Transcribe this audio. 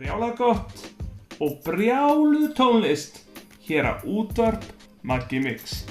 brjála gott og brjálu tónlist hér á útvarp Maggi Mix.